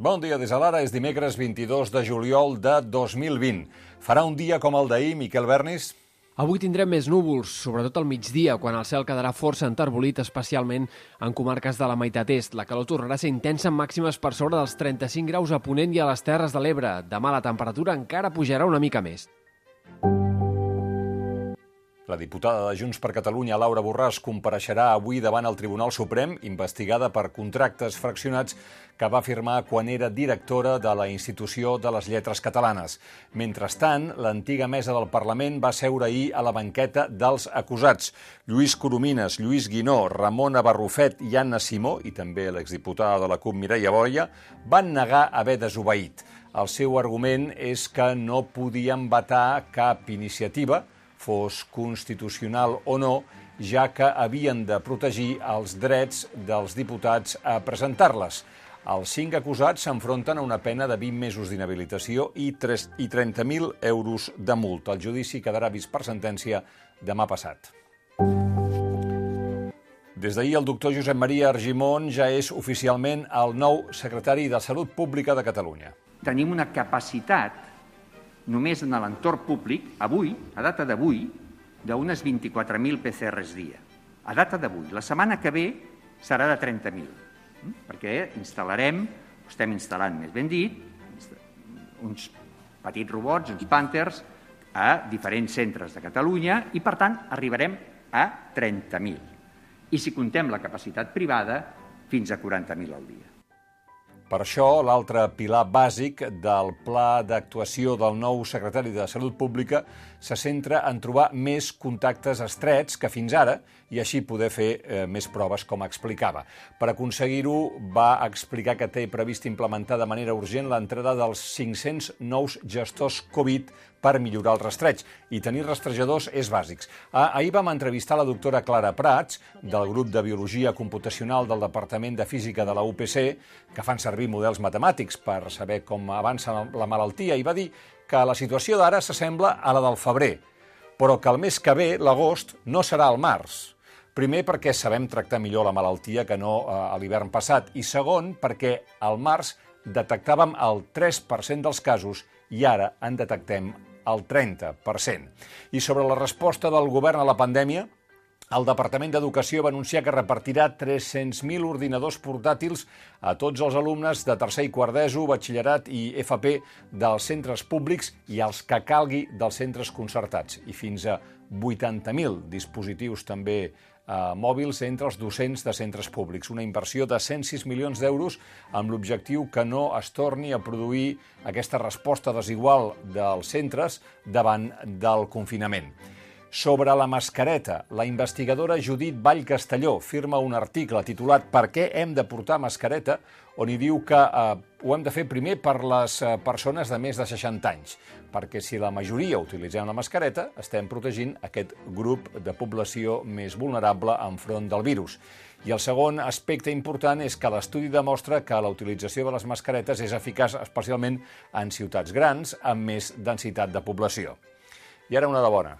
Bon dia des de l'ara, és dimecres 22 de juliol de 2020. Farà un dia com el d'ahir, Miquel Bernis? Avui tindrem més núvols, sobretot al migdia, quan el cel quedarà força enterbolit, especialment en comarques de la meitat est. La calor tornarà a ser intensa amb màximes per sobre dels 35 graus a Ponent i a les Terres de l'Ebre. Demà la temperatura encara pujarà una mica més. La diputada de Junts per Catalunya, Laura Borràs, compareixerà avui davant el Tribunal Suprem, investigada per contractes fraccionats que va firmar quan era directora de la Institució de les Lletres Catalanes. Mentrestant, l'antiga mesa del Parlament va seure ahir a la banqueta dels acusats. Lluís Coromines, Lluís Guinó, Ramona Barrufet i Anna Simó, i també l'exdiputada de la CUP Mireia Boia, van negar haver desobeït. El seu argument és que no podien vetar cap iniciativa, fos constitucional o no, ja que havien de protegir els drets dels diputats a presentar-les. Els cinc acusats s'enfronten a una pena de 20 mesos d'inhabilitació i 30.000 euros de multa. El judici quedarà vist per sentència demà passat. Des d'ahir, el doctor Josep Maria Argimon ja és oficialment el nou secretari de Salut Pública de Catalunya. Tenim una capacitat només en l'entorn públic, avui, a data d'avui, d'unes 24.000 PCRs dia. A data d'avui. La setmana que ve serà de 30.000, hm? perquè instal·larem, estem instal·lant, més ben dit, uns petits robots, uns pànters, a diferents centres de Catalunya i, per tant, arribarem a 30.000. I si contem la capacitat privada, fins a 40.000 al dia. Per això, l'altre pilar bàsic del pla d'actuació del nou secretari de Salut Pública se centra en trobar més contactes estrets que fins ara i així poder fer eh, més proves, com explicava. Per aconseguir-ho, va explicar que té previst implementar de manera urgent l'entrada dels 500 nous gestors Covid per millorar el rastreig. I tenir rastrejadors és bàsics. Ah, ahir vam entrevistar la doctora Clara Prats, del grup de Biologia Computacional del Departament de Física de la UPC, que fan servir models matemàtics per saber com avança la malaltia, i va dir que la situació d'ara s'assembla a la del febrer, però que el mes que ve, l'agost, no serà el març. Primer, perquè sabem tractar millor la malaltia que no eh, a l'hivern passat, i segon, perquè al març detectàvem el 3% dels casos i ara en detectem el 30%. I sobre la resposta del govern a la pandèmia, el Departament d'Educació va anunciar que repartirà 300.000 ordinadors portàtils a tots els alumnes de tercer i quart d'ESO, batxillerat i FP dels centres públics i els que calgui dels centres concertats, i fins a 80.000 dispositius també eh, mòbils entre els docents de centres públics. Una inversió de 106 milions d'euros amb l'objectiu que no es torni a produir aquesta resposta desigual dels centres davant del confinament. Sobre la mascareta, la investigadora Judit Vall Castelló firma un article titulat Per què hem de portar mascareta, on hi diu que eh, ho hem de fer primer per les eh, persones de més de 60 anys, perquè si la majoria utilitzem la mascareta, estem protegint aquest grup de població més vulnerable enfront del virus. I el segon aspecte important és que l'estudi demostra que la utilització de les mascaretes és eficaç especialment en ciutats grans amb més densitat de població. I ara una de bona.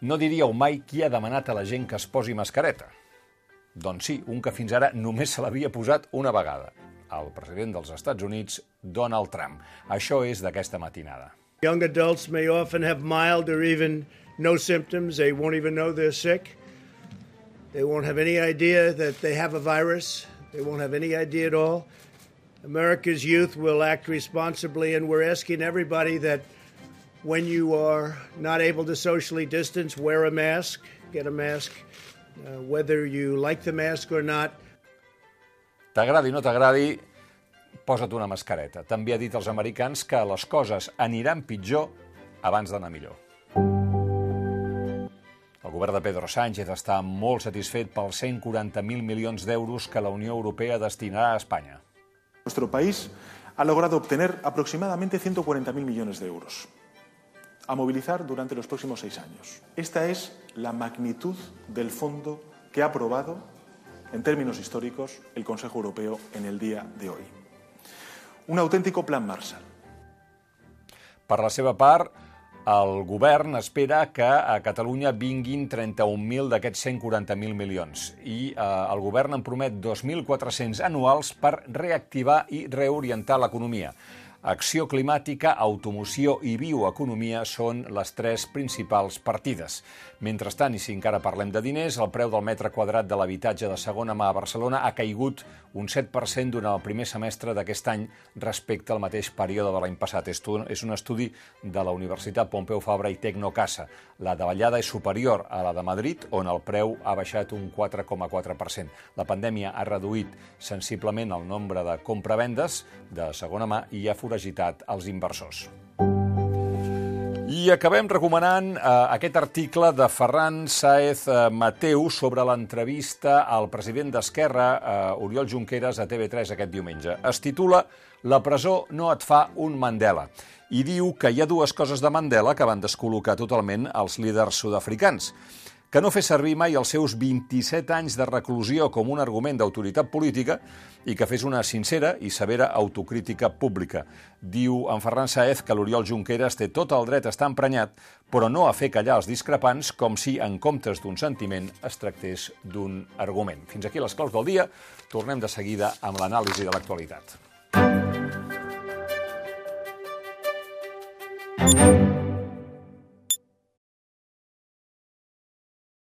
No diríeu mai qui ha demanat a la gent que es posi mascareta. Doncs sí, un que fins ara només se l'havia posat una vegada. El president dels Estats Units, Donald Trump. Això és d'aquesta matinada. Young adults may often have mild or even no symptoms. They won't even know they're sick. They won't have any idea that they have a virus. They won't have any idea at all. America's youth will act responsibly, and we're asking everybody that when you are not able to socially distance, wear a mask, get a mask, uh, whether you like the mask or not. T'agradi o no t'agradi, posa't una mascareta. També ha dit als americans que les coses aniran pitjor abans d'anar millor. El govern de Pedro Sánchez està molt satisfet pels 140.000 milions d'euros que la Unió Europea destinarà a Espanya. Nuestro país ha logrado obtener aproximadamente 140.000 millones de euros a movilizar durante los próximos seis años. Esta es la magnitud del fondo que ha aprobado, en términos históricos, el Consejo Europeo en el día de hoy. Un auténtico plan Marshall. Per la seva part, El govern espera que a Catalunya vinguin 31.000 d'aquests 140.000 milions i eh, el govern en promet 2.400 anuals per reactivar i reorientar l'economia. Acció climàtica, automoció i bioeconomia són les tres principals partides. Mentrestant, i si encara parlem de diners, el preu del metre quadrat de l'habitatge de segona mà a Barcelona ha caigut un 7% durant el primer semestre d'aquest any respecte al mateix període de l'any passat. És un estudi de la Universitat Pompeu Fabra i Tecnocasa. La davallada és superior a la de Madrid, on el preu ha baixat un 4,4%. La pandèmia ha reduït sensiblement el nombre de compravendes de segona mà i ha foragitat els inversors. I acabem recomanant eh, aquest article de Ferran Saez eh, Mateu sobre l'entrevista al president d'Esquerra, eh, Oriol Junqueras, a TV3 aquest diumenge. Es titula La presó no et fa un Mandela i diu que hi ha dues coses de Mandela que van descol·locar totalment els líders sud-africans que no fes servir mai els seus 27 anys de reclusió com un argument d'autoritat política i que fes una sincera i severa autocrítica pública. Diu en Ferran Saez que l'Oriol Junqueras té tot el dret a estar emprenyat, però no a fer callar els discrepants com si, en comptes d'un sentiment, es tractés d'un argument. Fins aquí les claus del dia. Tornem de seguida amb l'anàlisi de l'actualitat.